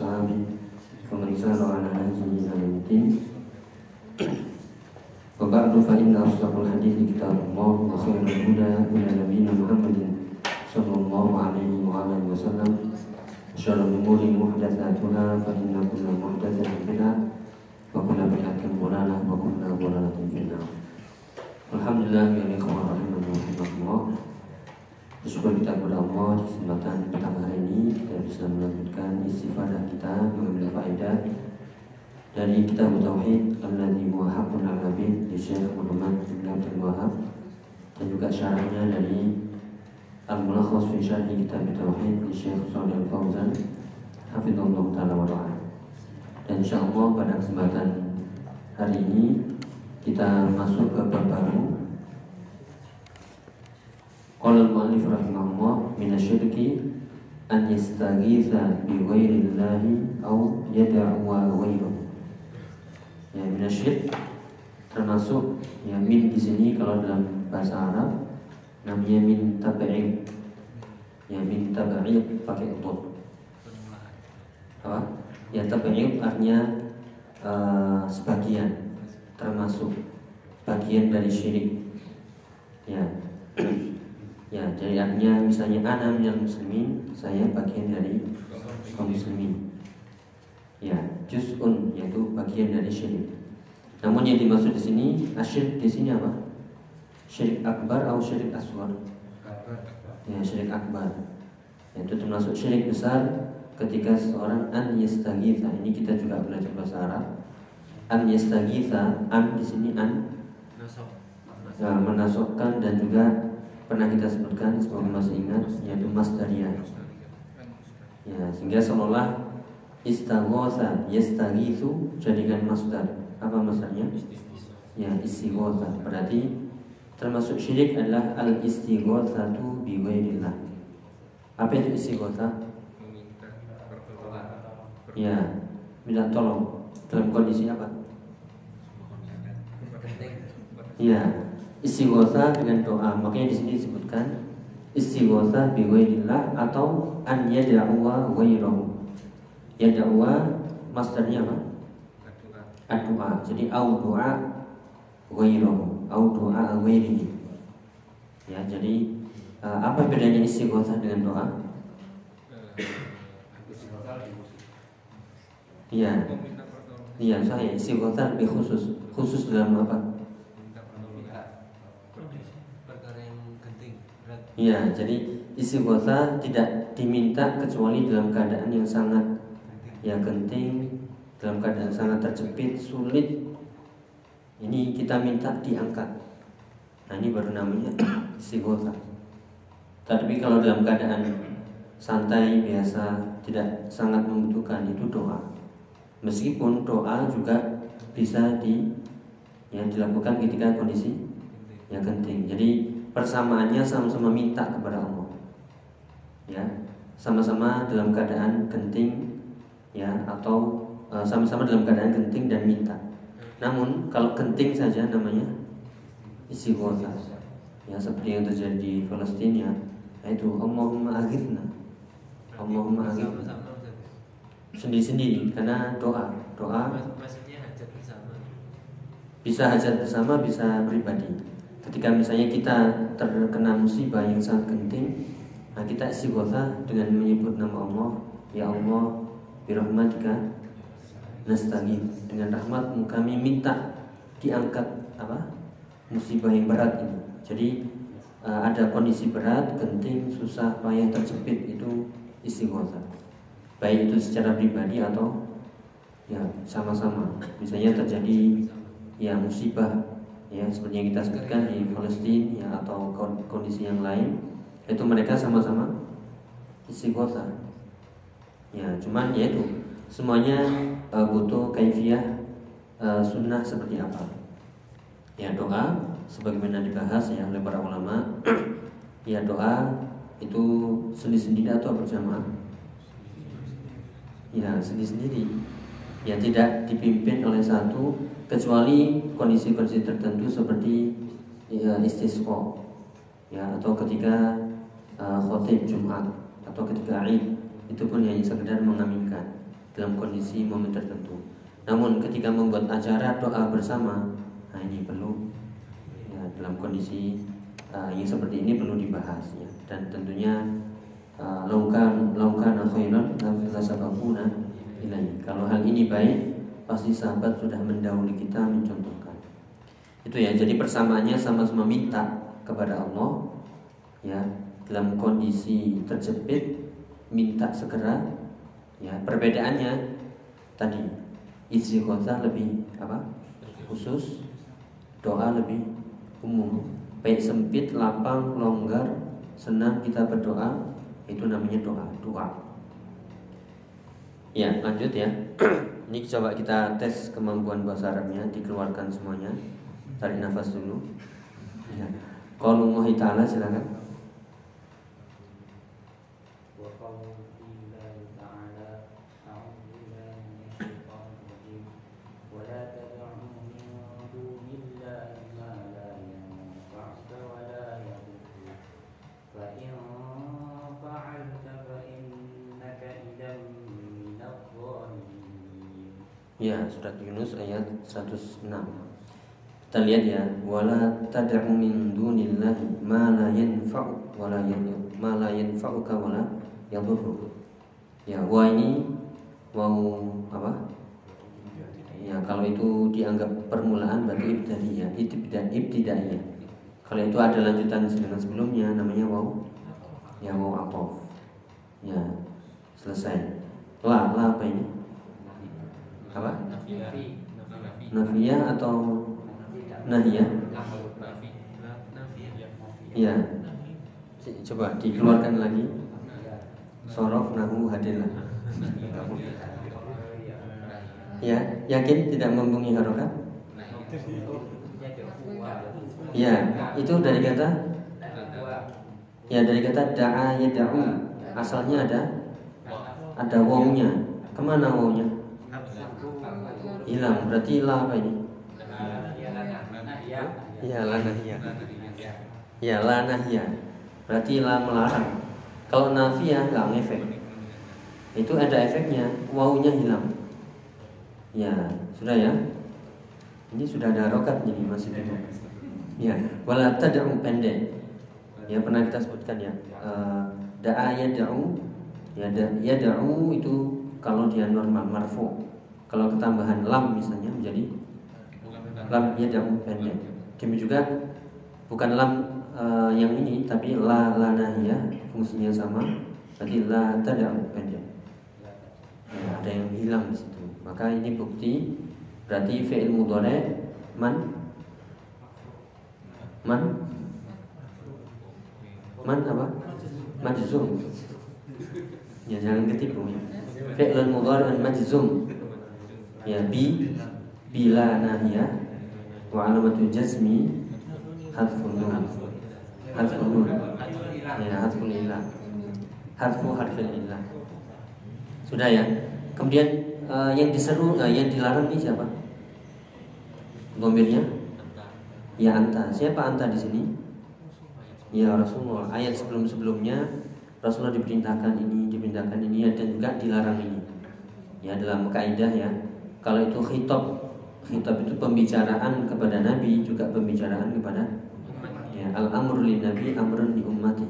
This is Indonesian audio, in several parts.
Alihi wa sahbihi wa man sara ala nahjihi ila yaumil Wa ba'du fa inna asdaqal hadithi kitabullah wa khairul huda ila nabiyina Muhammadin sallallahu alaihi wa alihi wasallam syarrul umuri muhdatsatuha fa inna kulla muhdatsatin bid'ah wa kulla bid'atin dhalalah wa kulla dhalalatin finnar Alhamdulillah ya ikhwan rahimakumullah Bersyukur kita kepada Allah di kesempatan pertama hari ini kita bisa melanjutkan istifadah kita mengambil faedah dari kitab Tauhid Alladhi huwa haqqun al abid di Syekh Muhammad bin Abdul Wahab dan juga syarahnya dari Al-Mulakhas fi Syarhi Kitab Tauhid di Syekh Shalih Al-Fauzan. Hafizullah Ta'ala wa Dan insyaAllah pada kesempatan hari ini kita masuk ke bab baru Qala al-mu'allif rahimahullah min asyirki an yastaghitha bi ghairillahi aw yad'uwa ghairahu ya min asyirk termasuk ya min di sini kalau dalam bahasa Arab namanya min tabi'id ya min tabi'id pakai untuk. Apa? Ya tabi'id artinya uh, sebagian termasuk bagian dari syirik. Ya ya jadi artinya misalnya ana minal muslimin saya bagian dari kaum muslimin. Ya juz'un yaitu bagian dari syirik. Namun yang dimaksud di sini asyrik di sini apa? Syirik akbar atau syirik aswar? Ya syirik akbar. Itu termasuk syirik besar ketika seorang an yastagitha. Ini kita juga belajar bahasa Arab. An yastagitha an di sini an. Nah, menasokkan dan juga pernah kita sebutkan semoga masih ingat yaitu masdaria ya sehingga seolah istaghosa yastagithu jadikan masdar apa masdarnya ya istighotha. Berarti termasuk syirik adalah al istighothatu bi ghairillah apa itu istighotha? Ya minta tolong. Dalam kondisi apa? Ya istighosa dengan doa. Makanya di sini disebutkan istighosa bi ghairillah atau an yad'uwa ghairahu. Yad'uwa masdarnya apa? Ad-doa. Jadi au doa ghairahu, au doa ghairihi. Ya, jadi uh, apa bedanya istighosa dengan doa? Iya. Iya, saya istighosa lebih khusus. Khusus dalam apa? Iya, jadi istighotha tidak diminta kecuali dalam keadaan yang sangat ya genting, dalam keadaan sangat terjepit, sulit. Ini kita minta diangkat. Nah, ini baru namanya istighotha. Tapi kalau dalam keadaan santai biasa, tidak sangat membutuhkan itu doa. Meskipun doa juga bisa di yang dilakukan ketika kondisi yang genting. Jadi persamaannya sama-sama minta kepada Allah. Ya sama-sama dalam keadaan genting ya atau sama-sama dalam keadaan genting dan minta. Namun kalau genting saja namanya istighosah ya seperti yang terjadi di Palestina yaitu Allahumma aghithna. Allahumma aghithna. Sendiri-sendiri karena doa. Doa bisa hajat bersama bisa pribadi ketika misalnya kita terkena musibah yang sangat genting nah kita istighosah dengan menyebut nama Allah. Ya Allah birahmatika nastagith dengan rahmatmu kami minta diangkat apa musibah yang berat ini. Jadi uh, ada kondisi berat genting susah payah terjepit itu istighosah baik itu secara pribadi atau ya sama-sama. Misalnya terjadi ya musibah ya seperti yang kita sebutkan di Palestina ya atau kondisi yang lain itu mereka sama-sama istighosah. Ya, cuman ya itu semuanya uh, butuh kaifiah uh, sunnah seperti apa. Ya doa sebagaimana dibahas ya oleh para ulama. ya doa itu sendiri-sendiri atau berjamaah? Ya sendiri-sendiri. Ya tidak dipimpin oleh satu kecuali kondisi-kondisi tertentu seperti ya, istisqa ya atau ketika uh, khotib Jumat atau ketika Id itu pun hanya sekedar mengaminkan dalam kondisi momen tertentu. Namun ketika membuat acara doa bersama, nah ini perlu ya, dalam kondisi uh, yang seperti ini perlu dibahas ya. Dan tentunya uh, laukan laukan khairan ilahi. Kalau hal ini baik, pasti sahabat sudah mendahului kita mencontohkan. Itu ya. Jadi persamaannya sama-sama minta kepada Allah ya dalam kondisi terjepit minta segera ya perbedaannya tadi istighosah lebih apa khusus doa lebih umum baik sempit lapang longgar senang kita berdoa itu namanya doa doa ya lanjut ya ini coba kita tes kemampuan bahasa Arabnya dikeluarkan semuanya. Tarik nafas dulu. Ya kalau mau Ta'ala silakan surat Yunus ayat 106. Kita lihat ya, wala tad'u min dunillahi ma la yanfa'u wa la ma la yanfa'uka wa la yadhurru. Ya, wa ini mau apa? Ya, kalau itu dianggap permulaan berarti ibtidaiyah, ibtidaiyah. Kalau itu ada lanjutan dengan sebelumnya namanya wau ya wau atof. Ya, selesai. La, la apa ini? Apa? Nafiyah atau nahiyah? Iya. Coba dikeluarkan lagi. Sorof nahu hadilah. Ya, yakin tidak membunyi harokat? Ya, itu dari kata Ya dari kata da'a yada'u Asalnya ada Ada wawnya Ke mana wawnya? Hilang berarti la apa ini? Ya la nahya ya la nahya berarti la melarang. Kalau nafiyah nggak ngefek. Itu ada efeknya wawunya hilang. Ya sudah ya? Ini sudah ada rokat jadi masih bingung ya wala tad'u pendek. Ya pernah kita sebutkan ya. Uh, da'a ya da, yad'u itu kalau dia normal marfu kalau ketambahan lam misalnya menjadi lam ya jamu pendek. Demikian juga bukan lam uh, yang ini tapi la lanahiyah fungsinya sama. Berarti la tada'u pendek. Ya, ada yang hilang di situ. Maka ini bukti berarti fi'il mudhari man man man apa? Majzum. Ya jangan ketipu ya. Fi'il mudhari majzum ya bi bila nahya wa alamatu jazmi hadfun nun. Hadfun nun. Ya hadfun ilah hadfu harfil ilah sudah ya? Kemudian uh, yang diseru uh, yang dilarang ini siapa? Gombirnya? Ya anta. Siapa anta di sini? Ya Rasulullah. Ayat sebelum sebelumnya Rasulullah diperintahkan ini diperintahkan ini dan juga dilarang ini. Ya dalam kaidah ya kalau itu khitab, khitab itu pembicaraan kepada Nabi juga pembicaraan kepada ya, al amr lin nabi amrun di ummati.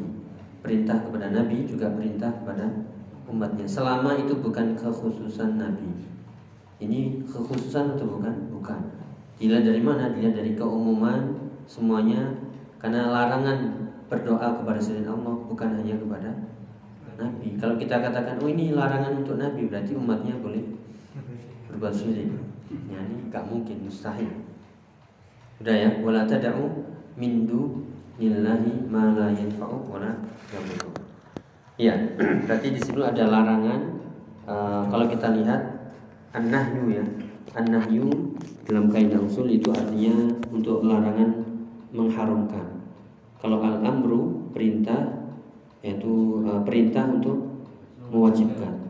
Perintah kepada Nabi juga perintah kepada umatnya. Selama itu bukan kekhususan Nabi. Ini kekhususan atau bukan? Bukan. Dilihat dari mana? Dilihat dari keumuman semuanya karena larangan berdoa kepada selain Allah bukan hanya kepada Nabi. Kalau kita katakan, oh ini larangan untuk Nabi, berarti umatnya boleh berbuat syirik. Ya, ini gak mungkin, mustahil. Udah ya, wala tad'u min dunillahi ma la yanfa'u wa la yadhurru. Iya, berarti di sini ada larangan. Uh, kalau kita lihat an-nahyu ya, an-nahyu dalam kaidah usul itu artinya untuk larangan mengharamkan. Kalau al-amru perintah yaitu uh, perintah untuk mewajibkan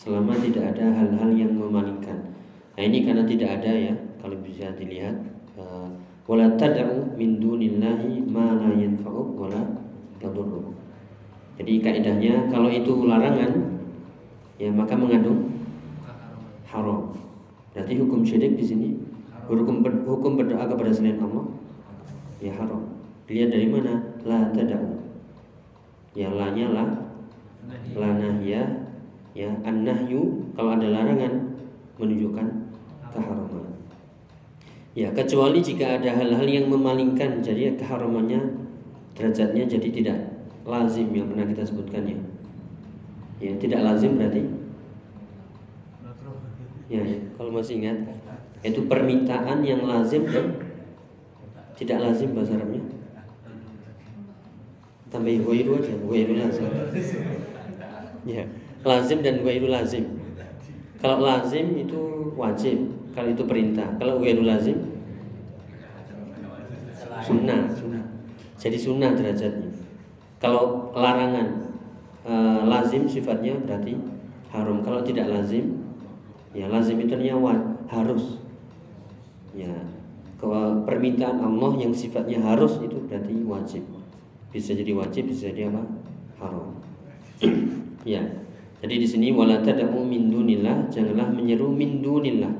selama tidak ada hal-hal yang memalingkan. Nah ini karena tidak ada ya kalau bisa dilihat uh, wala tad'u min dunillahi ma la yanfa'uk wala yadurruk. Jadi kaidahnya kalau itu larangan ya maka mengandung haram. Berarti hukum syirik di sini hukum hukum berdoa kepada selain Allah ya haram. Dilihat dari mana? La tada'u. Ya la nya la la nahya ya an nahyu kalau ada larangan menunjukkan keharaman. Ya kecuali jika ada hal-hal yang memalingkan jadi keharamannya derajatnya jadi tidak lazim yang pernah kita sebutkan ya. Ya, tidak lazim berarti ya, ya, kalau masih ingat itu permintaan yang lazim dan tidak lazim bahasa Arabnya. Tambah ghairu aja, ghairu lazim. Ya, lazim dan ghairu lazim. Kalau lazim itu wajib, kalau itu perintah. Kalau ghairu lazim sunnah, sunnah. Jadi sunnah derajatnya. Kalau larangan e, lazim sifatnya berarti haram. Kalau tidak lazim, ya lazim itu nyawa harus. Ya, kalau permintaan Allah yang sifatnya harus itu berarti wajib. Bisa jadi wajib, bisa jadi apa? Haram. ya. Jadi di sini wala tad'u min dunillah, janganlah menyeru min dunillah.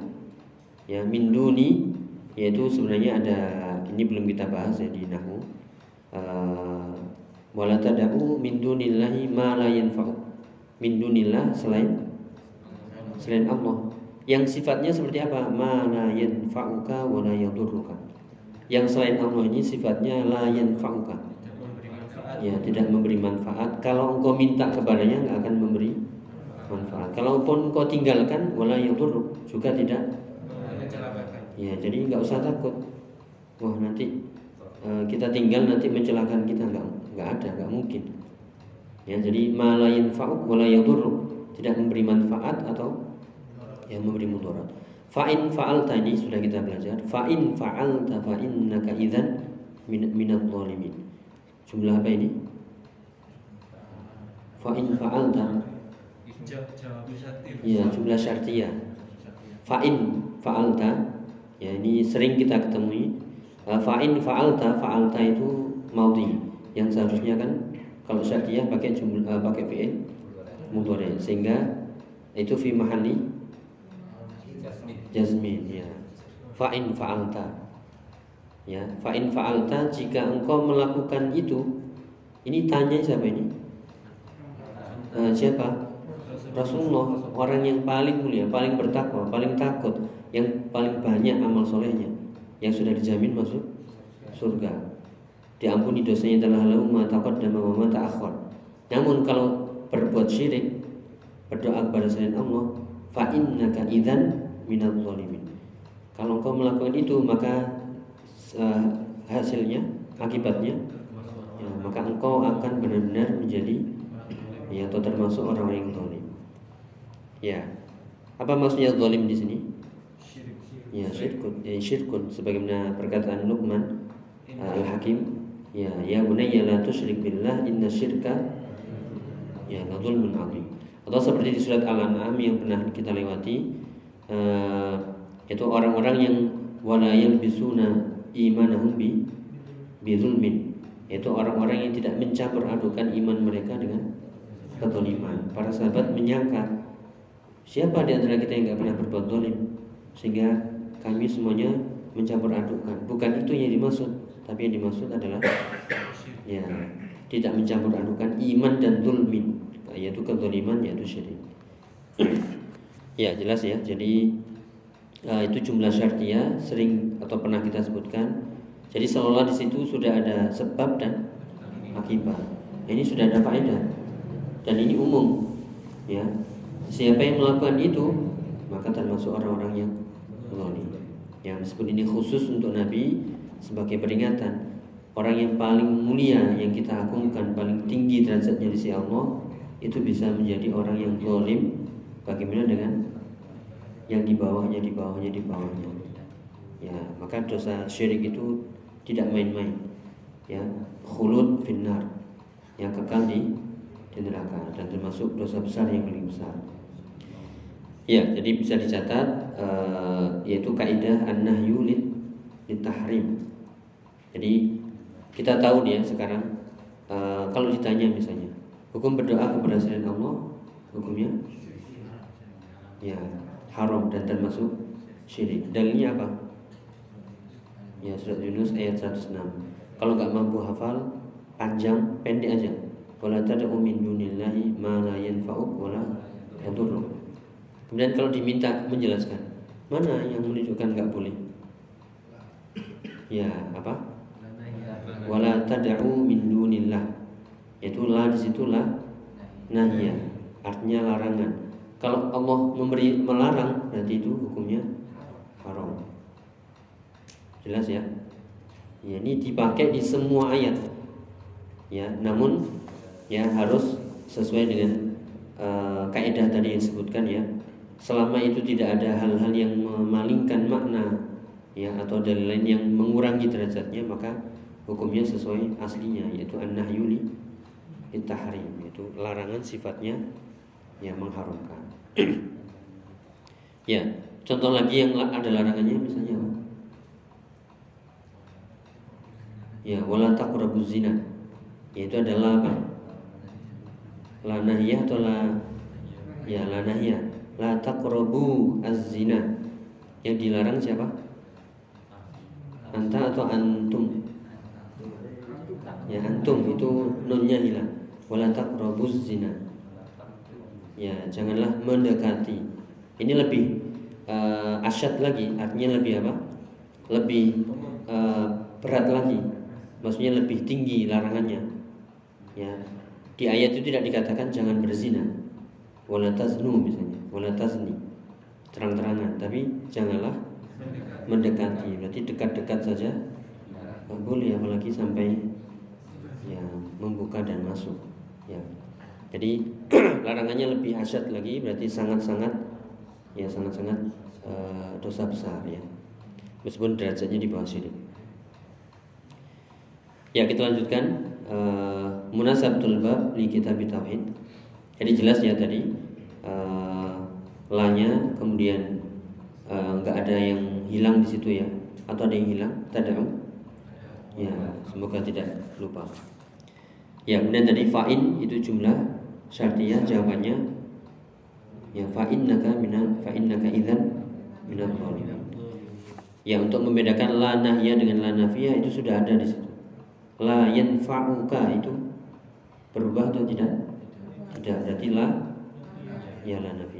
Ya, min duni yaitu sebenarnya ada ini belum kita bahas ya di nahu. Uh, wala tad'u min dunillahi ma la yanfa'u. Min dunillah selain selain Allah. Yang sifatnya seperti apa? Ma la yanfa'uka wa la yadurruka. Yang selain Allah ini sifatnya la yanfa'uka. Ya tidak memberi manfaat. Kalau engkau minta kepadanya nggak akan memberi manfaat kalaupun engkau tinggalkan wala yadurruk juga tidak. Ya jadi nggak usah takut. Wah nanti uh, kita tinggal nanti mencelakakan kita nggak nggak ada nggak mungkin. Ya jadi malayin fauk wala tidak memberi manfaat atau yang memberi mudarat. Fa'in fa'alta ini sudah kita belajar. Fa'in fa'alta fa'innaka idzan minat zalimin jumlah apa ini? Fa'in fa'alta ya jumlah syartiyah fa'in fa'alta. Ya ini sering kita ketemui. Fa'in fa'alta fa'alta itu maudi yang seharusnya kan kalau syartiyah pakai jumlah uh, pakai fi'il mudhari. Sehingga itu fi mahalli jazmin ya. Fa'in fa'alta. Ya fa'in fa'alta jika engkau melakukan itu ini tanya siapa ini? Uh, siapa Rasulullah orang yang paling mulia paling bertakwa paling takut yang paling banyak amal solehnya yang sudah dijamin masuk surga diampuni dosanya telah lalu matakot dan ma ta'akhir. Namun kalau berbuat syirik, berdoa kepada selain Allah, fa innaka idzan minal zalimin. Kalau engkau melakukan itu maka uh, hasilnya, akibatnya ya, maka engkau akan benar-benar menjadi ya atau termasuk orang yang. Ya. Apa maksudnya zalim di sini? Ya, syirkun, ya, syirkun. Sebagaimana perkataan Luqman uh, Al-Hakim. Ya ya bunayya la tusyrik billah inna syirka ya la zulmun azim. Atau seperti di surat Al-An'am yang pernah kita lewati uh, itu orang-orang yang wala yalbisuna imanahum bi bizulmin yaitu orang-orang yang tidak mencampur adukan iman mereka dengan kezaliman. Para sahabat menyangka siapa di antara kita yang tidak pernah berbuat zalim sehingga kami semuanya mencampur adukan bukan itu yang dimaksud tapi yang dimaksud adalah ya tidak mencampur adukan iman dan zulmin yaitu kezaliman yaitu syirik. Ya jelas ya. Jadi uh, itu jumlah syartia sering atau pernah kita sebutkan. Jadi seolah di situ sudah ada sebab dan akibat. Ini sudah ada faedah. Dan ini umum ya siapa yang melakukan itu maka termasuk orang-orang yang zalim yang disebut ini khusus untuk Nabi sebagai peringatan. Orang yang paling mulia yang kita agungkan paling tinggi derajatnya di sisi Allah itu bisa menjadi orang yang zalim. Bagaimana dengan yang di bawahnya di bawahnya di bawahnya? Ya maka dosa syirik itu tidak main-main. Ya khulud finnar. Yang kekal di di neraka. Dan termasuk dosa besar yang paling besar ya jadi bisa dicatat uh, yaitu kaidah an-nahyu litahrim jadi kita tahu dia sekarang uh, kalau ditanya misalnya Hukum berdoa kepada selain Allah hukumnya ya haram dan termasuk syirik. Dalilnya apa? Ya surat Yunus ayat 106. Kalau nggak mampu hafal panjang pendek aja. Wala tad'u min dunillahi ma la yanfa'uk wala yadurruk. Kemudian kalau diminta menjelaskan, mana yang menunjukkan nggak boleh? Ya, apa? Wala tad'u min dunillah. Yaitu la di situlah nahya artinya larangan. Kalau Allah memberi melarang berarti itu hukumnya haram. Jelas ya? Ya ini dipakai di semua ayat. Ya namun ya harus sesuai dengan uh, kaidah tadi yang disebutkan ya selama itu tidak ada hal-hal yang memalingkan makna ya atau dalil lain yang mengurangi derajatnya maka hukumnya sesuai aslinya yaitu an-nahyuli tahrim itu larangan sifatnya yang mengharumkan. ya, contoh lagi yang ada larangannya misalnya? Ya, wala taqrabuz zina. Yaitu adalah apa? La atau la ya la. La taqrabu az-zina. Yang dilarang siapa? Anta atau antum? Ya antum itu nunnya hilang wala taqrabuz zina. Ya, janganlah mendekati. Ini lebih uh, asyad lagi, artinya lebih apa? Lebih uh, berat lagi. Maksudnya lebih tinggi larangannya. Ya. Di ayat itu tidak dikatakan jangan berzina. Wala taznu misalnya, wala. Terang-terangan, tapi janganlah mendekati. Berarti dekat-dekat saja. Boleh apalagi sampai ya membuka dan masuk ya. Jadi larangannya lebih asyad lagi berarti sangat-sangat ya sangat-sangat uh, dosa besar ya. Meskipun derajatnya di bawah sini. Ya kita lanjutkan uh, munasabatul bab li kitab tauhid. Jadi jelas ya tadi uh, lanya kemudian nggak uh, ada yang hilang di situ ya atau ada yang hilang tadau ya semoga tidak lupa Ya kemudian tadi fa'in itu jumlah syartiyah jawabannya ya fa'in naka minal fa'in naka idan zalimin. Ya untuk membedakan la nahya dengan la nafiyah itu sudah ada di situ. La yanfa'uka itu berubah atau tidak? Tidak. Berarti la ya la nafiyah.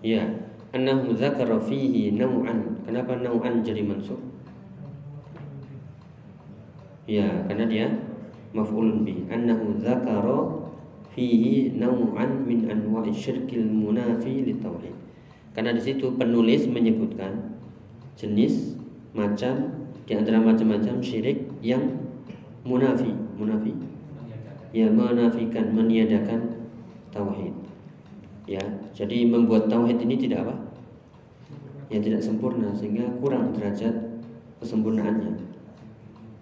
Ya, annahu dzakara fihi naw'an. Kenapa naw'an jadi mansub? Ya, karena dia maf'ulun bi. Annahu dzakara fihi nau'an min anwa'i syirkil munafi litauhid. Karena di situ penulis menyebutkan jenis macam di antara macam-macam syirik yang munafi, munafi. Ya, menafikan, meniadakan tauhid. Ya, jadi membuat tauhid ini tidak apa? Ya tidak sempurna sehingga kurang derajat kesempurnaannya.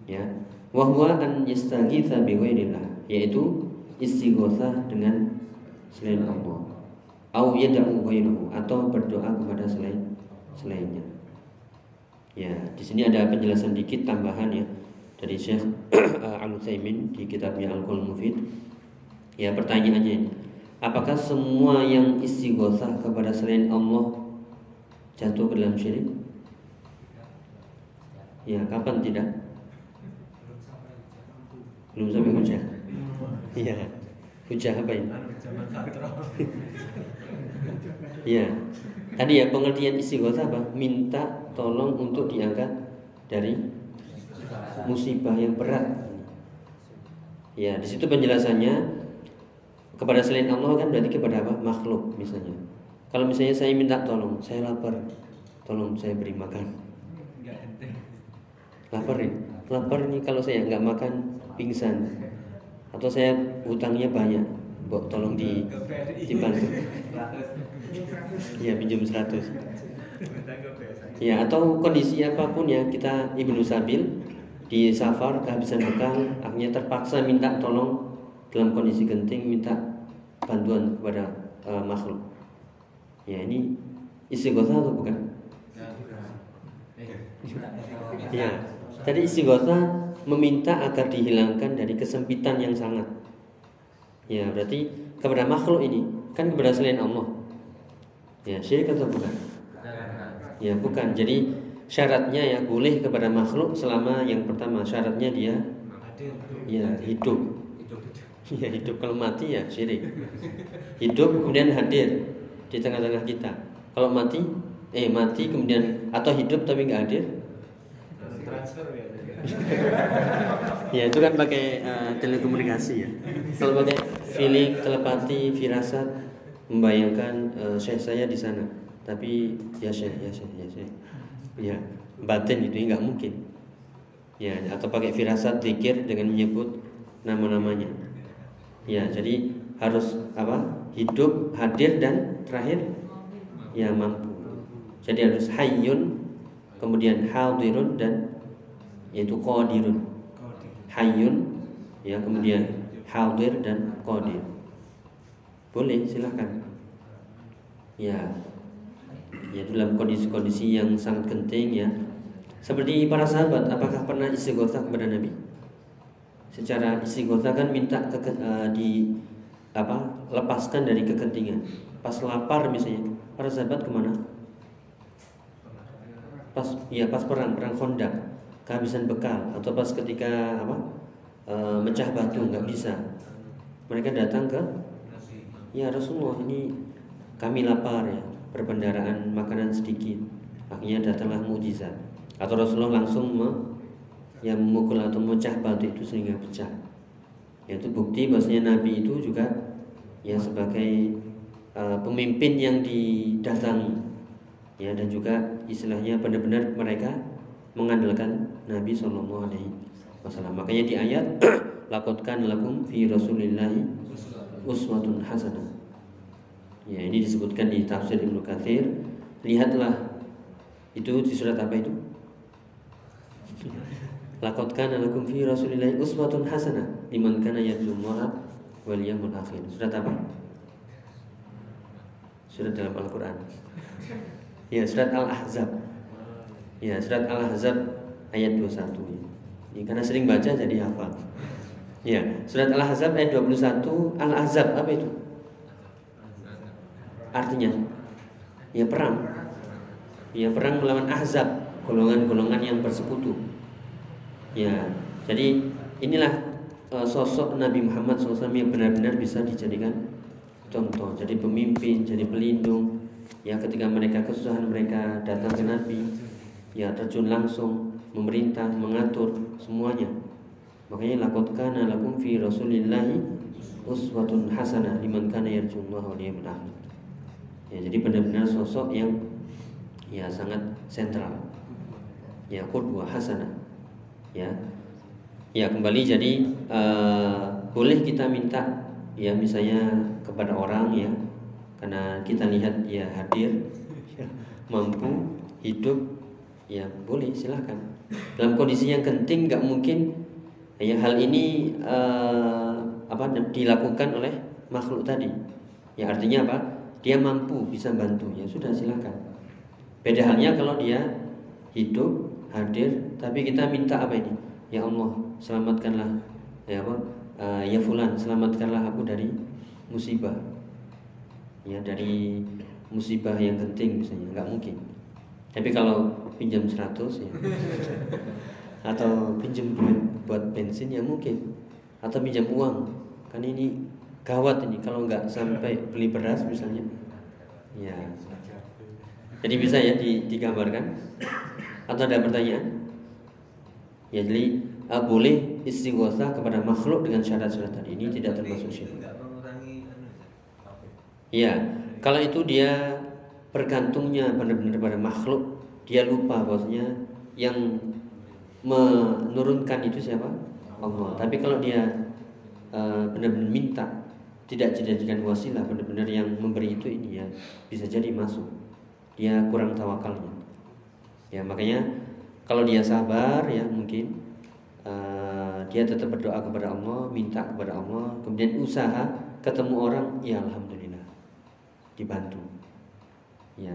Ya, wahwa an yastaghitha bi yaitu istighosah dengan selain Allah au yad'u ghairahu atau berdoa kepada selain selainnya. Ya, di sini ada penjelasan dikit tambahan ya dari Syekh Al Utsaimin di kitabnya Al Qaul Mufid. Ya, pertanyaannya apakah semua yang istighosah kepada selain Allah jatuh ke dalam syirik? Ya, kapan tidak? Belum sampai hujan. Iya. Hujah apa ini? Iya. Tadi ya pengertian istighosa apa? Minta tolong untuk diangkat dari musibah yang berat. Ya, di situ penjelasannya kepada selain Allah kan berarti kepada apa? Makhluk misalnya. Kalau misalnya saya minta tolong, saya lapar, tolong saya beri makan. Lapar nih, lapar nih kalau saya nggak makan pingsan, atau saya hutangnya banyak, Mbok tolong di dibantu. Iya pinjam 100 Minta ke BRI. Ya atau kondisi apa pun ya kita ibnu sabil di safar kehabisan bekal akhirnya terpaksa minta tolong dalam kondisi genting minta bantuan kepada eh, makhluk. Ya ini istighosah atau bukan? Ya. Tadi istighosah meminta agar dihilangkan dari kesempitan yang sangat. Ya berarti kepada makhluk ini kan kepada selain Allah. Ya syirik atau bukan? Ya bukan. Jadi syaratnya ya boleh kepada makhluk selama yang pertama syaratnya dia ya hidup. Ya hidup kalau mati ya syirik. Hidup kemudian hadir di tengah-tengah kita. Kalau mati eh mati kemudian atau hidup tapi nggak hadir Transfer ya. ya itu kan pakai eh, telekomunikasi ya kalau pakai feeling telepati firasat membayangkan eh, syekh saya di sana tapi ya syekh ya syekh ya syekh ya batin itu nggak mungkin ya atau pakai firasat zikir dengan menyebut nama-namanya ya jadi harus apa? Hidup hadir dan terakhir ya mampu. Jadi harus hayyun kemudian hadirun dan yaitu qadirun. Hayyun ya kemudian hadir dan qadir. Boleh silahkan ya. Ya dalam kondisi-kondisi yang sangat genting ya. Seperti para sahabat apakah pernah istighosah kepada Nabi secara istighosah kan minta ke, eh, di apa lepaskan dari kegentingan. Pas lapar misalnya para sahabat ke mana? Pas ya pas perang perang Khandaq kehabisan bekal. Atau pas ketika apa e, mecah batu nggak bisa. Mereka datang ke ya Rasulullah ini kami lapar ya perbendaraan makanan sedikit. Akhirnya datanglah mukjizat. Atau Rasulullah langsung me, yang memukul atau memecah batu itu sehingga pecah. Yaitu bukti bahwasanya Nabi itu juga ya sebagai uh, pemimpin yang didatangi. Ya dan juga istilahnya benar-benar mereka mengandalkan Nabi Shallallahu Alaihi Wasallam. Makanya di ayat lakotkan lakum fi rasulillahi uswatun hasanah ya ini disebutkan di tafsir Ibnu Katsir. Lihatlah itu di surat apa itu lakotkan lakum fi rasulillahi uswatun hasanah liman kana yarjullaha wal yawmul akhir. Surat apa? Surat dalam Al-Quran. Ya surat Al-Ahzab. Ya surat Al-Ahzab ayat 21 Ini karena sering baca jadi hafal. Ya surat Al-Ahzab ayat 21 Al-Ahzab apa itu? Artinya Ya perang. Ya perang melawan Ahzab Golongan-golongan yang bersekutu Ya. Jadi inilah uh, sosok Nabi Muhammad SAW yang benar-benar bisa dijadikan contoh. Jadi pemimpin, jadi pelindung. Ya ketika mereka kesusahan mereka datang ke Nabi ya terjun langsung memerintah mengatur semuanya. Makanya lakot kana lakum fi rasulillahi uswatun hasanah liman kana yarjullaha wal yawmil akhir ya jadi benar-benar sosok yang ya sangat sentral. Ya qudwah hasanah ya. Ya kembali jadi uh, boleh kita minta ya misalnya kepada orang ya karena kita lihat dia hadir ya, mampu hidup ya boleh silahkan dalam kondisi yang genting nggak mungkin ya hal ini uh, apa dilakukan oleh makhluk tadi. Ya artinya apa? Dia mampu bisa bantu. Ya sudah silahkan beda halnya kalau dia hidup hadir tapi kita minta apa ini? Ya Allah selamatkanlah ya apa? Uh, ya fulan selamatkanlah aku dari musibah. Ya dari musibah yang genting misalnya nggak mungkin. Tapi kalau pinjam 100 ya. Atau pinjam duit buat bensin ya mungkin. Atau pinjam uang. Kan ini gawat ini kalau nggak sampai beli beras misalnya. Ya jadi bisa ya di- digambarkan atau ada pertanyaan ya jadi uh, boleh istighosah kepada makhluk dengan syarat-syarat tadi ini tidak termasuk syirik Iya, kalau itu dia bergantungnya benar-benar pada makhluk, dia lupa bahwasanya yang menurunkan itu siapa? Allah. Tapi kalau dia eh, benar-benar minta, tidak dijadikan wasilah, benar-benar yang memberi itu ini ya bisa jadi masuk. Dia kurang tawakalnya. Ya makanya kalau dia sabar ya mungkin eh, dia tetap berdoa kepada Allah, minta kepada Allah, kemudian usaha ketemu orang, ya alhamdulillah dibantu. Ya.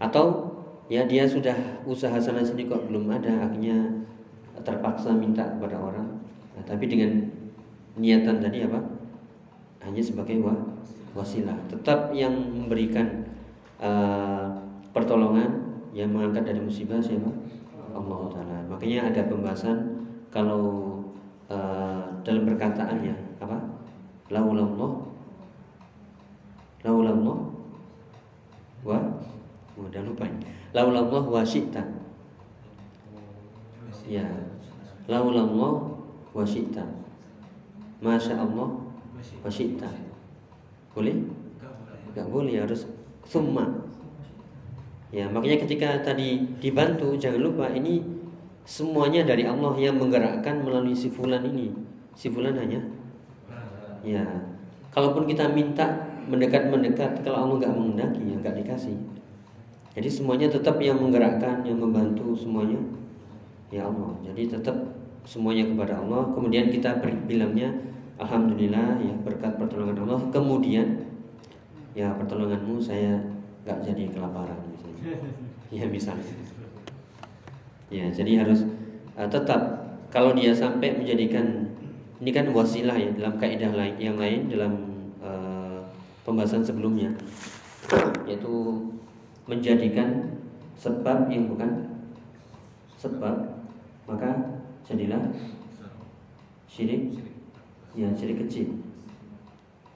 Atau ya dia sudah usaha sana sini kok belum ada, akhirnya terpaksa minta kepada orang. Nah, tapi dengan niatan tadi apa? Hanya sebagai wa- wasilah. Tetap yang memberikan eh, pertolongan yang mengangkat dari musibah siapa? Allah Taala. Makanya ada pembahasan kalau eh, dalam perkataannya apa? Laulallah Laulallah wa oh, udah lupa ini. Laulallah wa syi'ta. Ya. Laulallah wa syi'ta. Masya Allah wa syi'ta. Boleh? Enggak boleh harus summa. Ya, makanya ketika tadi dibantu jangan lupa ini semuanya dari Allah yang menggerakkan melalui si fulan ini. Si fulan hanya ya. Kalaupun kita minta mendekat-mendekat kalau Allah nggak menghendaki ya nggak dikasih. Jadi semuanya tetap yang menggerakkan, yang membantu semuanya ya Allah. Jadi tetap semuanya kepada Allah. Kemudian kita bilangnya Alhamdulillah ya berkat pertolongan Allah. Kemudian ya pertolonganmu saya nggak jadi kelaparan misalnya. Ya misalnya. Ya jadi harus uh, tetap kalau dia sampai menjadikan ini kan wasilah ya dalam kaidah lain yang lain dalam uh, pembahasan sebelumnya yaitu menjadikan sebab yang bukan sebab maka jadilah syirik ya syirik kecil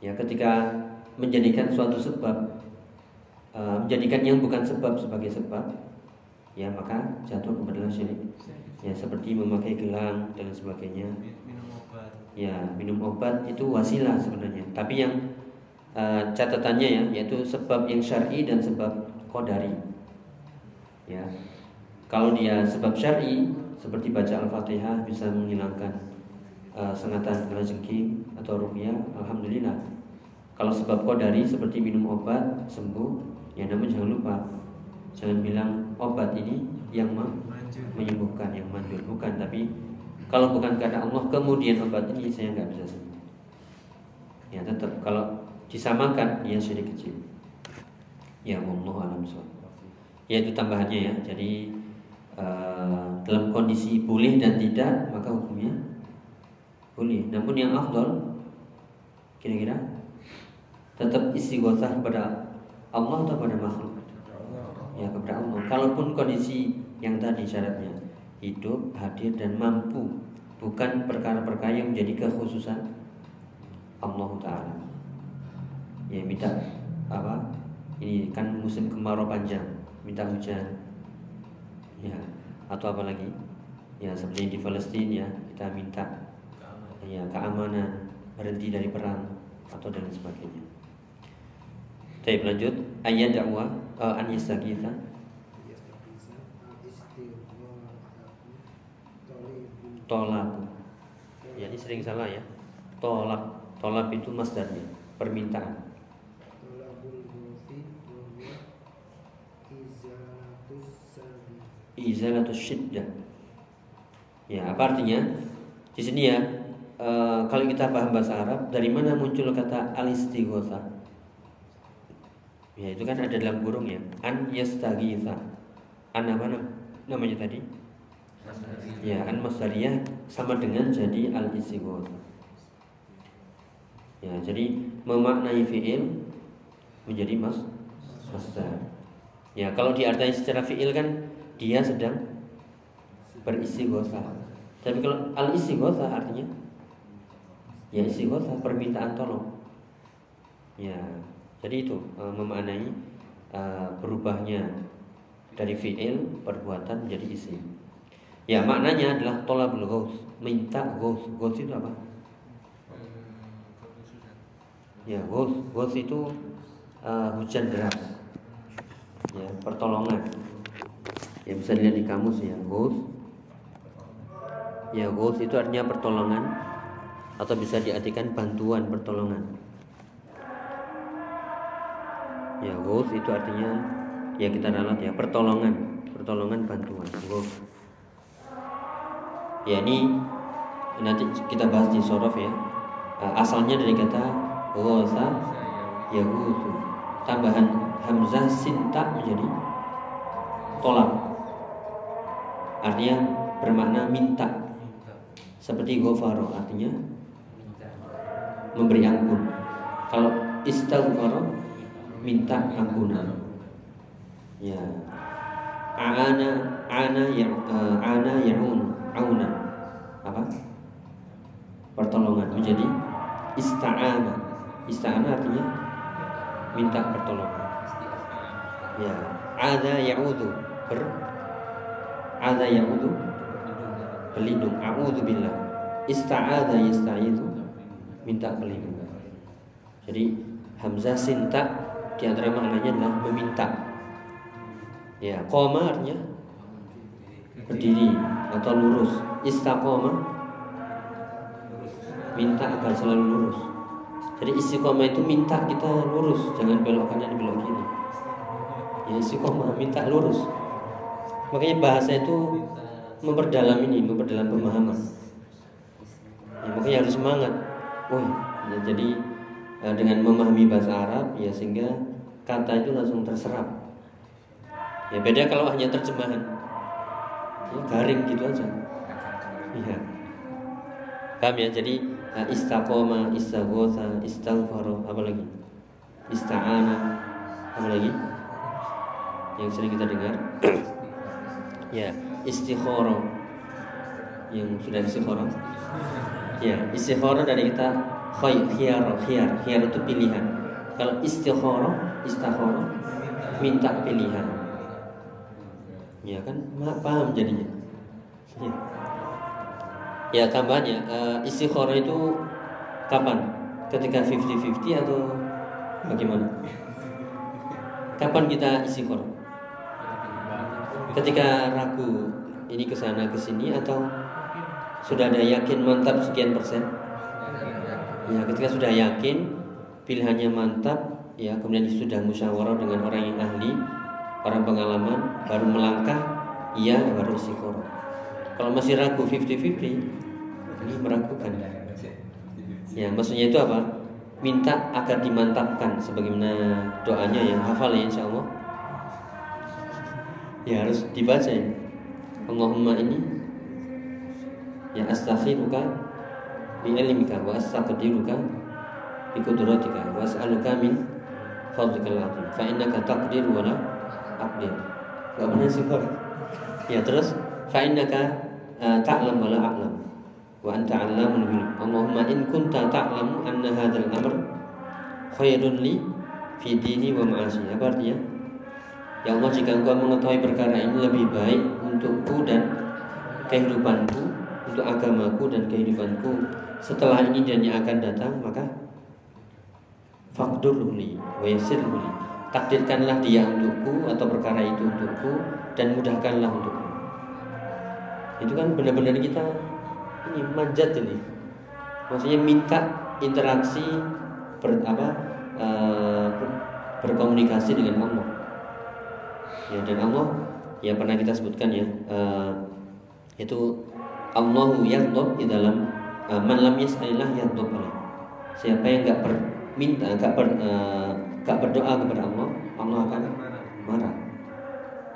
ya ketika menjadikan suatu sebab uh, menjadikan yang bukan sebab sebagai sebab ya maka jatuh kepada syirik. Ya seperti memakai gelang dan sebagainya. Minum obat. Ya minum obat itu wasilah sebenarnya. Tapi yang uh, catatannya ya yaitu sebab yang syar'i dan sebab qadari. Ya kalau dia sebab syar'i seperti baca al-fatihah bisa menghilangkan uh, sengatan kalajengking atau rupiah alhamdulillah. Kalau sebab qadari seperti minum obat sembuh ya namun jangan lupa jangan bilang obat ini yang menyembuhkan yang manjur. Bukan tapi kalau bukan karena Allah kemudian obat ini saya nggak bisa sembuh. Ya tetap kalau disamakan ya syirik kecil. Ya Allah alam suwab. ya itu tambahannya ya. Jadi eh, dalam kondisi boleh dan tidak maka hukumnya boleh. Namun yang afdol kira-kira tetap istighosah kepada Allah atau pada makhluk ya kepada Allah. Kalaupun kondisi yang tadi syaratnya hidup, hadir dan mampu, bukan perkara-perkara yang menjadi kekhususan Allah Taala. Ya minta apa? Ini kan musim kemarau panjang, minta hujan. Ya, atau apa lagi? Ya seperti di Palestina ya, kita minta ya keamanan, berhenti dari perang atau dan sebagainya. Baik lanjut ayat dakwah uh, an yastagitha tolak. Ya ini sering salah ya. Tolak, tolak itu masdarnya, permintaan. Izalatus syiddah. Ya, apa artinya? Di sini ya, eh, kalau kita paham bahasa Arab, dari mana muncul kata al-istighosa? Ya, itu kan ada dalam burung ya. An yastagitha. An apa nam- namanya tadi? Ya, an masdariyah sama dengan jadi al istighosa. Ya, jadi memaknai fiil menjadi mas masdar. Ya, kalau diartikan secara fiil kan dia sedang beristighosa. Tapi kalau al istighosa artinya ya istighothah permintaan tolong ya jadi itu uh, memaknai uh, berubahnya dari fi'il perbuatan menjadi isim. Ya maknanya adalah tolabul ghaus minta ghaus ghaus itu apa? Ya ghaus ghaus itu uh, hujan deras. Ya pertolongan. Ya bisa dilihat di kamus ya ghaus ya ghaus itu artinya pertolongan atau bisa diartikan bantuan pertolongan. Ya, ghaus itu artinya ya kita ralat ya, pertolongan, pertolongan bantuan. Ghaus. Ya ini nanti kita bahas di sorof ya. Eh, asalnya dari kata ghausa ya ghusu. Tambahan hamzah sinta menjadi tolak. Artinya bermakna minta. Seperti ghafaro artinya memberi ampun. Kalau istighfar minta ampunan. Ya. Ana ana yang uh, ana yaun auna. Apa? Pertolongan menjadi ista'ana. Ista'ana artinya minta pertolongan. Ya. Ada ya'udhu ber ada ya'udhu pelindung. A'udhu billah. Ista'ada yasta'idhu minta pelindungan. Jadi hamzah sinta di antara maknanya adalah meminta. Ya, koma artinya berdiri atau lurus. Istiqomah minta agar selalu lurus. Jadi istiqomah itu minta kita lurus, jangan belok kanan belok kiri. Ya istiqomah minta lurus. Makanya bahasa itu memperdalam ini, memperdalam pemahaman. Ya, makanya harus semangat. Oh, ya, jadi dengan memahami bahasa Arab ya sehingga kata itu langsung terserap. Ya beda kalau hanya terjemahan. Ya, garing gitu aja. Iya. Paham ya? Jadi uh, istaqoma, apa lagi? Ista'ana, apa lagi? Yang sering kita dengar. ya, istikhara. Yang sudah istikhara. Ya, istikhara dari kita khayr, khiyar, khiyar, khiyar itu pilihan. Kalau istikhara, istakhara minta pilihan. Ya kan, paham jadinya. Ya. Ya tambahannya uh, istikharah itu kapan? Ketika 50-50 atau bagaimana? Kapan kita istikharah? Ketika ragu ini ke sana ke sini atau sudah ada yakin mantap sekian persen? Ya, ketika sudah yakin pilihannya mantap, ya kemudian sudah musyawarah dengan orang yang ahli, orang pengalaman, baru melangkah, iya baru istikharah. Kalau masih ragu 50-50 Ini meragukan Ya maksudnya itu apa? Minta agar dimantapkan Sebagaimana doanya yang hafal ya insya Allah Ya harus dibaca ya Allahumma ini Ya astakhiruka Bi ilmika wa astaqdiruka Bi kudratika Wa as'aluka min Fadlikal azim Fa innaka taqdir wa la aqdir. Gak pernah sih Ya terus. Fa innaka ta'lam wa la a'lam. Wa anta 'allamul ghuyub. Allahumma in kunta ta'lamu anna hadzal amr khairun li fi dini wa ma'asi. Apa artinya? Ya Allah jika engkau mengetahui perkara ini lebih baik untukku dan kehidupanku, untuk agamaku dan kehidupanku setelah ini dan yang akan datang, maka fakdurli wa yassirli. Takdirkanlah dia untukku atau perkara itu untukku dan mudahkanlah untukku. Itu kan benar-benar kita ini manjat ini. Maksudnya minta interaksi ber, apa ber, berkomunikasi dengan Allah. Ya dan Allah ya pernah kita sebutkan ya uh, itu Allahu yaghdab di dalam uh, man lam yas'alillah yaghdab siapa yang enggak berminta enggak ber, uh, enggak berdoa kepada Allah Allah akan marah.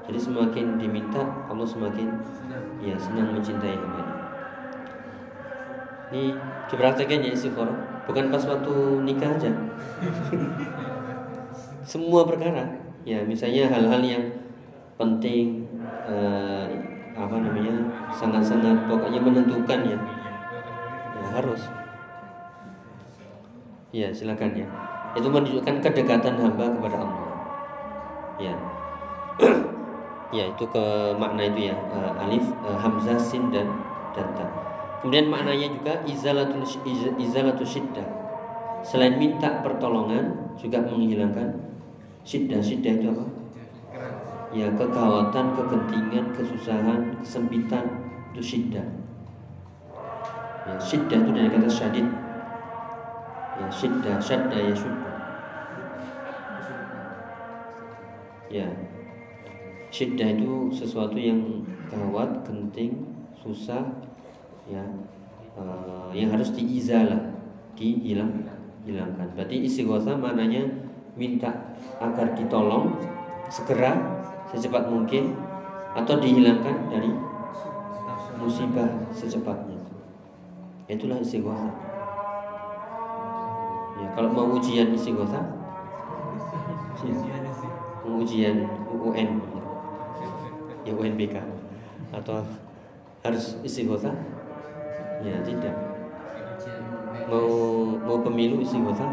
Jadi semakin diminta Allah semakin ya senang mencintai hamba. Ini dipraktekkan ya istiqoroh bukan pas waktu nikah aja. Semua perkara. Ya misalnya hal-hal yang penting eh, apa namanya sangat-sangat pokoknya menentukan ya, ya harus Ya silakan ya. Itu menunjukkan kedekatan hamba kepada Allah. Ya. ya itu ke makna itu ya uh, alif uh, hamzah sin dan dan ta. Kemudian maknanya juga izalatul iz- izalatul syiddah. Selain minta pertolongan juga menghilangkan syiddah. Syiddah itu apa? Ya kegawatan, kegentingan, kesusahan, kesempitan itu syiddah. Ya, syiddah itu dari kata syadid. Ya syiddah, syadda ya syudda. Ya. Syiddah itu sesuatu yang gawat, genting, susah, ya, eh, yang harus diizalah, dihilang, hilangkan. Berarti istighosa maknanya minta agar ditolong segera secepat mungkin atau dihilangkan dari musibah secepatnya. Itulah istighosa. Ya, kalau mau ujian istighosa, mau ujian UN, ya UNBK atau harus istighosa? Ya tidak. Mau mau pemilu istighosa?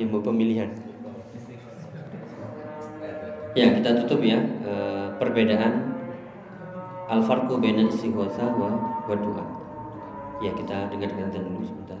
Ya mau pemilihan. Ya kita tutup ya eh, perbedaan al farqu baina istighosa wa wa doa. Ya kita dengarkan dulu sebentar.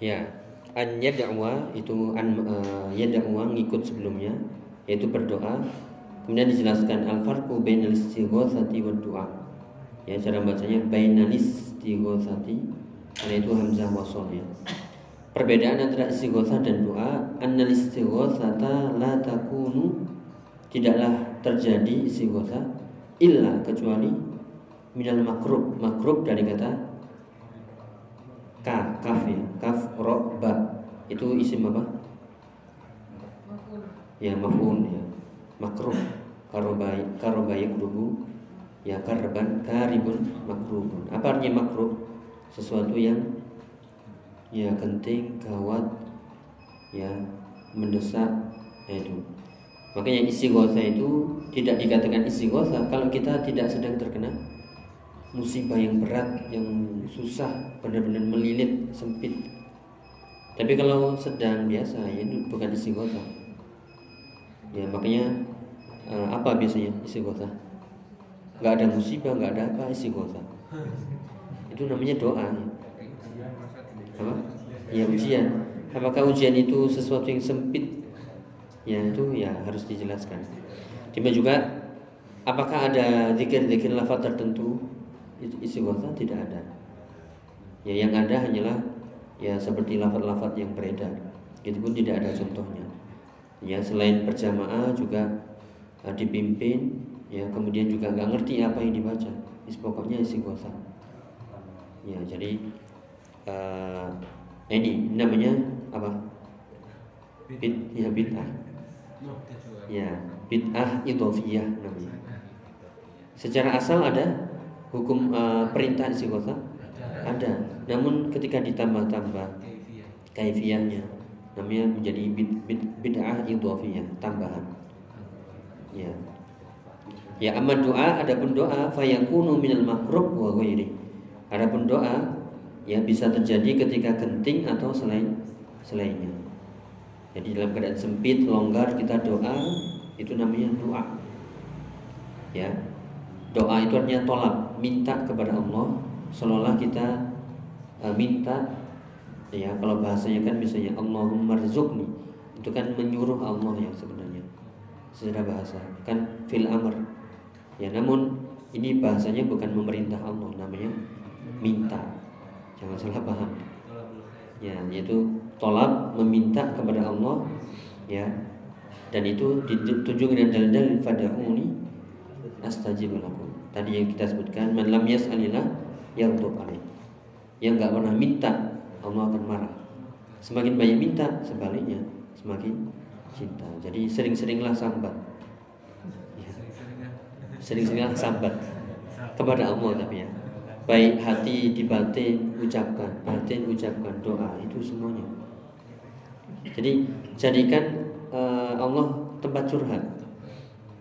Ya, an yad'wa itu an uh, yad'wa ngikut sebelumnya yaitu berdoa. Kemudian dijelaskan al farqu bainal istighatsati wad du'a. Ya, cara bacanya bainal istighatsati karena itu hamzah wasol ya. Perbedaan antara istighatsah dan doa, annal istighatsata la takunu tidaklah terjadi istighatsah illa kecuali minal makrub. Makrub dari kata ka kaf ya? Kaf ro ba. Itu isim apa? Ya maf'ul ya. Makruh. Karobai karobai kurubu ya karban karibun makrubun. Apa artinya makruh? Sesuatu yang ya genting gawat ya mendesak ya itu. Makanya istighosa itu tidak dikatakan istighosa kalau kita tidak sedang terkena musibah yang berat, yang susah, benar-benar melilit, sempit. Tapi kalau sedang biasa, ya itu bukan istighosah. Ya makanya eh, apa biasanya istighosah? Gak ada musibah, gak ada apa istighosah. Itu namanya doa. Apa? Ya ujian. Apakah ujian itu sesuatu yang sempit? Ya itu ya harus dijelaskan. Demikian juga apakah ada zikir-zikir lafaz tertentu istighosa tidak ada. Ya yang ada hanyalah ya seperti lafaz-lafaz yang beredar. Itu pun tidak ada contohnya. Ya selain berjamaah juga uh, dipimpin ya kemudian juga nggak ngerti apa yang dibaca. Is pokoknya istighosa. Ya jadi uh, ini namanya apa? Bid, ya bid'ah. Ya, bid'ah idhofiyah namanya. Secara asal ada hukum uh, perintah istighosah? Ada. Namun ketika ditambah-tambah kaifiyahnya namanya menjadi bid, bid, bid'ah tambahan. Ya. Ya amma doa adapun doa fayakunu minal makruh wa ghairi. Adapun doa ya bisa terjadi ketika genting atau selain selainnya. Jadi dalam keadaan sempit, longgar kita doa itu namanya doa. Ya. Doa itu artinya tolak, minta kepada Allah seolah kita uh, minta ya kalau bahasanya kan misalnya Allahumma rizukni. Itu kan menyuruh Allah yang sebenarnya secara bahasa kan fil amr. Ya namun ini bahasanya bukan memerintah Allah namanya minta. Jangan salah paham. Ya yaitu tolak meminta kepada Allah ya. Dan itu ditunjukkan dengan dalil-dalil fad'uni astajib lakum tadi yang kita sebutkan man lam yas'alillah yaghdab alaih. Yang nggak pernah minta Allah akan marah. Semakin banyak minta sebaliknya semakin cinta. Jadi sering-seringlah sambat. Ya. sering-seringlah sambat kepada Allah tapi ya. Baik hati di batin ucapkan. Batin ucapkan doa itu semuanya. Jadi jadikan uh, Allah tempat curhat.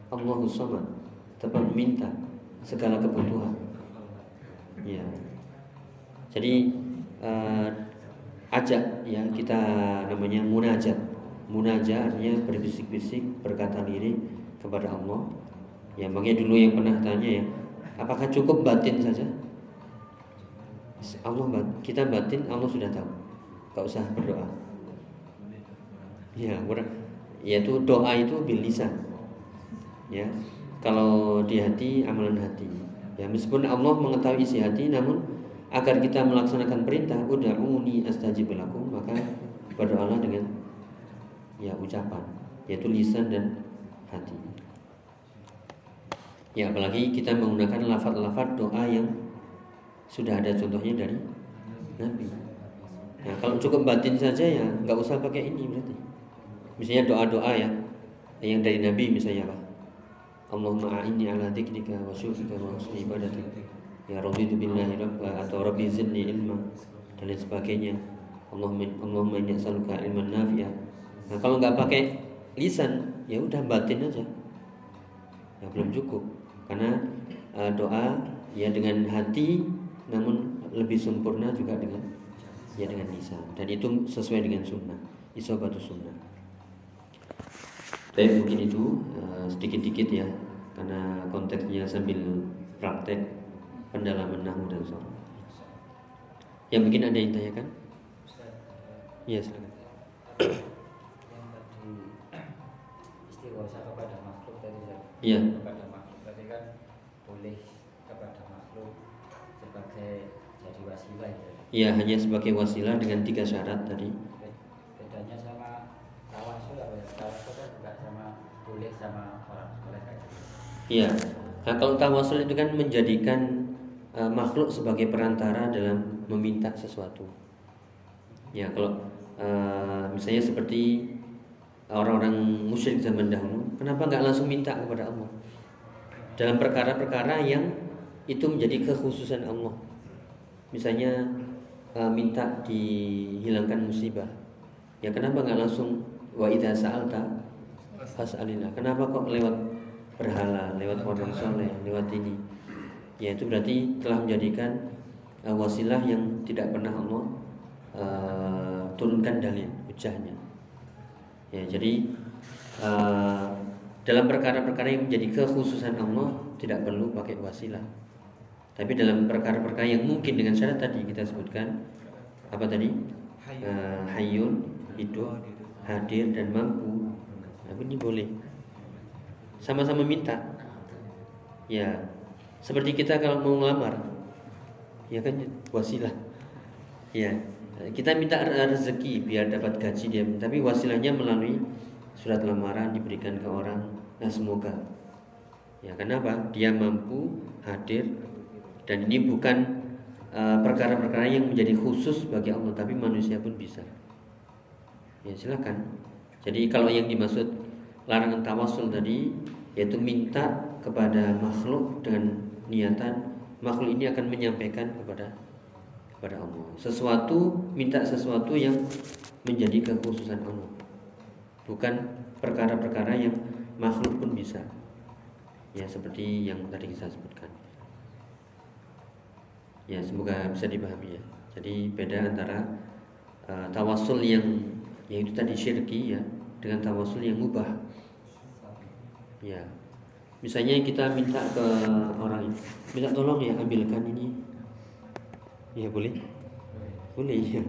Allahu somad tempat minta segala kebutuhan. Ya jadi uh, ajak ya kita namanya munajat. Munajat artinya berbisik-bisik berkata lirik kepada Allah. Ya makanya dulu yang pernah tanya ya apakah cukup batin saja? Allah kita batin Allah sudah tahu. Gak usah berdoa. Ya yaitu doa itu bil lisan ya kalau di hati amalan hati ya meskipun Allah mengetahui isi hati namun agar kita melaksanakan perintah ud'uni astajib lakum maka berdoalah dengan ya ucapan yaitu lisan dan hati ya apalagi kita menggunakan lafaz-lafaz doa yang sudah ada contohnya dari Nabi. Nah, kalau cukup batin saja ya nggak usah pakai ini berarti. Misalnya doa-doa ya yang dari Nabi misalnya apa? Allahumma a'inni ala dzikrika wa syukrika wa husni ibadatik. Ya raditu billahi rabba atau rabbi zidni ilma dan lain sebagainya. Allahumma Allahumma inni as'aluka ilman nafi'a. Nah, kalau nggak pakai lisan ya udah batin aja. Ya belum cukup. Karena uh, doa ya dengan hati namun lebih sempurna juga dengan ya dengan lisan dan itu sesuai dengan sunnah isobatu sunnah tapi mungkin itu uh, sedikit-dikit ya karena konteksnya sambil praktek pendalaman nahu dan sorot yang mungkin ada yang tanyakan iya silakan yang tadi istighosa kepada makhluk tadi Iya. kepada makhluk tadi kan boleh kepada makhluk sebagai jadi wasilah ya. Iya hanya sebagai wasilah dengan tiga syarat tadi Be- Bedanya sama tawasul apa ya? Tawasul kan juga sama orang soleh kayak gitu. Iya. Kalau tawasul itu kan menjadikan uh, makhluk sebagai perantara dalam meminta sesuatu. Ya, kalau uh, misalnya seperti orang-orang musyrik zaman dahulu, kenapa nggak langsung minta kepada Allah? Dalam perkara-perkara yang itu menjadi kekhususan Allah. Misalnya uh, minta dihilangkan musibah. Ya kenapa nggak langsung wa idza sa'alta fas'alillah. Kenapa kok lewat berhala, lewat orang soleh, lewat ini? Ya itu berarti telah menjadikan uh, wasilah yang tidak pernah Allah uh, turunkan dalil hujahnya. Ya jadi uh, dalam perkara-perkara yang menjadi kekhususan Allah tidak perlu pakai wasilah. Tapi dalam perkara-perkara yang mungkin dengan syarat tadi kita sebutkan apa tadi? Uh, hayyun, hidup, hadir dan mampu. Tapi ini boleh. sama-sama minta. Ya, seperti kita kalau mau ngelamar, ya kan wasilah. Ya, kita minta rezeki biar dapat gaji dia, tapi wasilahnya melalui surat lamaran diberikan ke orang. Nah, semoga. Ya, kenapa? Dia mampu hadir dan ini bukan uh, perkara-perkara uh, yang menjadi khusus bagi Allah, tapi manusia pun bisa. Ya, silakan. Jadi kalau yang dimaksud larangan tawasul tadi yaitu minta kepada makhluk dengan niatan makhluk ini akan menyampaikan kepada kepada Allah. Sesuatu minta sesuatu yang menjadi kekhususan Allah. Bukan perkara-perkara yang makhluk pun bisa. Ya seperti yang tadi kita sebutkan. Ya semoga bisa dipahami ya. Jadi beda antara uh, tawasul yang yang itu tadi syirki ya dengan tawasul yang mubah. Ya, Misalnya kita minta ke orang minta tolong ya ambilkan ini. Ya boleh? Boleh ya.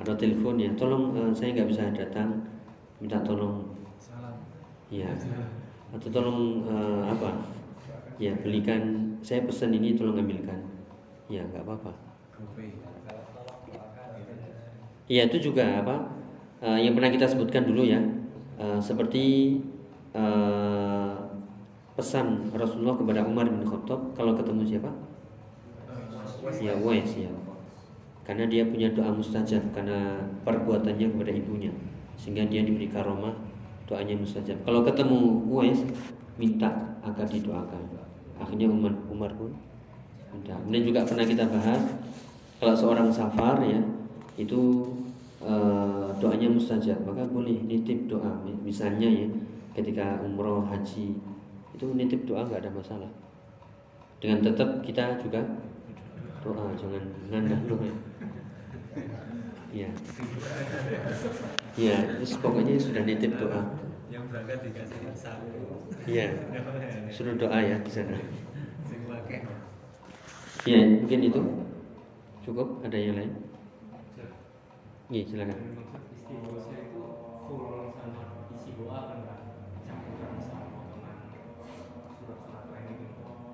Ada telepon ya. Tolong uh, saya nggak bisa datang. Minta tolong. Ya. Atau tolong uh, apa? Ya belikan. Saya pesan ini tolong ambilkan. Ya nggak apa-apa. Iya itu juga apa? Uh, yang pernah kita sebutkan dulu ya. Uh, seperti uh, pesan Rasulullah kepada Umar bin Khattab kalau ketemu siapa? Ya Wais ya. Karena dia punya doa mustajab karena perbuatannya kepada ibunya sehingga dia diberi karomah doanya mustajab. Kalau ketemu Wais minta agar didoakan. Akhirnya Umar Umar pun minta. Kemudian juga pernah kita bahas kalau seorang safar ya itu uh, doanya mustajab. Maka boleh nitip doa. Misalnya ya ketika umroh haji itu nitip doa nggak ada masalah. Dengan tetap kita juga doa jangan ngandah doa ya. Ya terus pokoknya sudah nitip doa. Yang berangkat dikasih sapu ya suruh doa ya di sana ya mungkin itu. Cukup? Ada yang lain Iya silakan.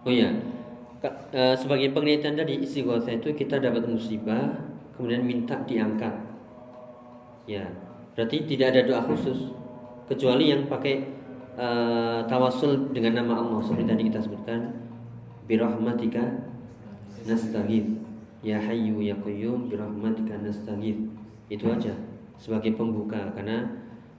Oh iya, e, sebagai penelitian tadi istighosa itu kita dapat musibah, kemudian minta diangkat. Ya, berarti tidak ada doa khusus kecuali yang pakai uh, tawasul dengan nama Allah. Seperti tadi kita sebutkan birahmatika nastaghith ya hayyu ya qayyum birahmatika nastaghith itu aja sebagai pembuka karena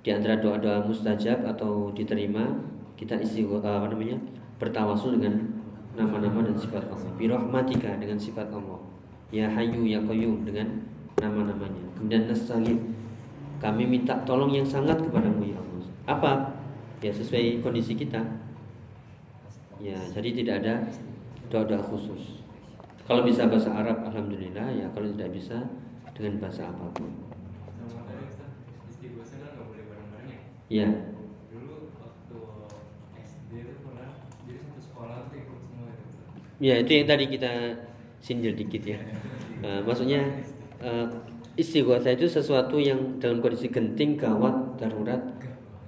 di antara doa-doa mustajab atau diterima kita isi apa namanya bertawasul dengan nama-nama dan sifat Allah. Birahmatika dengan sifat Allah. Ya Hayyu ya Qayyum dengan nama-namanya. Kemudian nasta'in kami minta tolong yang sangat kepadamu ya Allah. Apa? Ya sesuai kondisi kita. Ya, jadi tidak ada doa-doa khusus. Kalau bisa bahasa Arab alhamdulillah ya, kalau tidak bisa dengan bahasa apa pun. Ya. Ya itu yang tadi kita sindir dikit ya. Uh, maksudnya uh, istighosa itu sesuatu yang dalam kondisi genting, gawat, darurat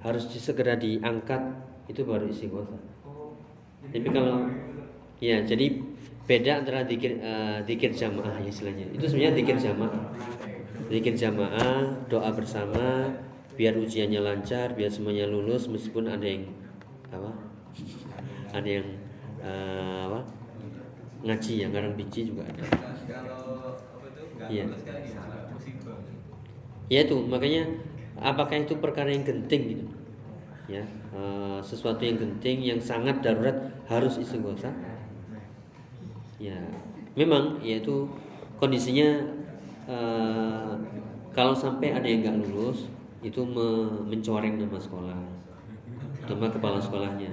harus segera diangkat itu baru istighosa. Tapi kalau ya jadi beda antara dikir uh, dikir jamaah ya istilahnya. Itu sebenarnya dikir jamaah. Dikir jamaah, doa bersama biar ujiannya lancar, biar semuanya lulus meskipun ada yang apa? Ada yang uh, apa? ngaji ya ngarang biji juga ada iya ya itu makanya apakah itu perkara yang genting gitu ya e, sesuatu yang genting yang sangat darurat harus istighosa ya memang yaitu kondisinya e, kalau sampai ada yang nggak lulus itu me mencoreng nama sekolah. Nama kepala sekolahnya.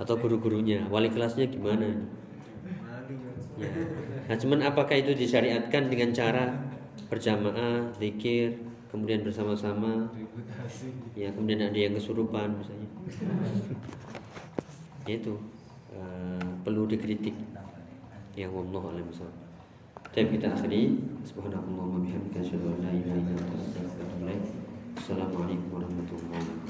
Atau guru-gurunya. Wali kelasnya gimana? Ya. nah cuman apakah itu disyariatkan dengan cara berjamaah zikir kemudian bersama-sama? Ya kemudian ada yang kesurupan misalnya. Ya itu uh, perlu dikritik. Yang Allah alam tapi kita akhiri. Subhanallah wa bihamdika asyhadu an la ilaha illa anta astaghfiruka wa atubu ilaik. Assalamualaikum warahmatullahi wabarakatuh